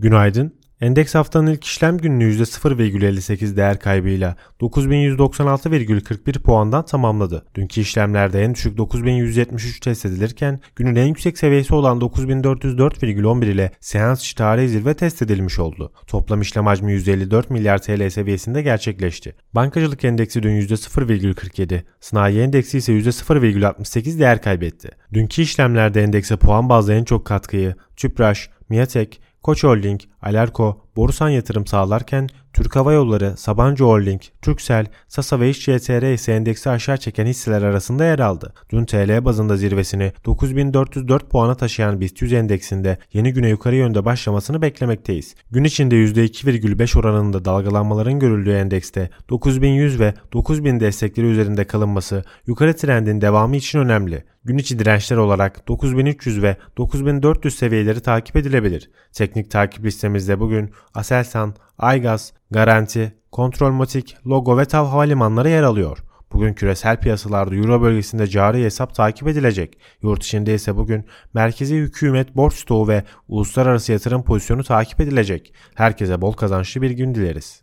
Günaydın. Endeks haftanın ilk işlem gününü %0,58 değer kaybıyla 9196,41 puandan tamamladı. Dünkü işlemlerde en düşük 9173 test edilirken günün en yüksek seviyesi olan 9404,11 ile seans içi tarihi zirve test edilmiş oldu. Toplam işlem hacmi 154 milyar TL seviyesinde gerçekleşti. Bankacılık endeksi dün %0,47, sanayi endeksi ise %0,68 değer kaybetti. Dünkü işlemlerde endekse puan bazlı en çok katkıyı Tüpraş, Miatek, Koç Holding, Alerko, Borusan yatırım sağlarken Türk Hava Yolları, Sabancı Holding, Turkcell, Sasa ve İşCTR ise endeksi aşağı çeken hisseler arasında yer aldı. Dün TL bazında zirvesini 9404 puana taşıyan BIST 100 endeksinde yeni güne yukarı yönde başlamasını beklemekteyiz. Gün içinde %2,5 oranında dalgalanmaların görüldüğü endekste 9100 ve 9000 destekleri üzerinde kalınması yukarı trendin devamı için önemli. Gün içi dirençler olarak 9300 ve 9400 seviyeleri takip edilebilir. Teknik takip listemizde bugün Aselsan, Aygaz, Garanti, Kontrolmatik, Logo ve TAV havalimanları yer alıyor. Bugün küresel piyasalarda Euro bölgesinde cari hesap takip edilecek. Yurt içinde ise bugün merkezi hükümet borç stoğu ve uluslararası yatırım pozisyonu takip edilecek. Herkese bol kazançlı bir gün dileriz.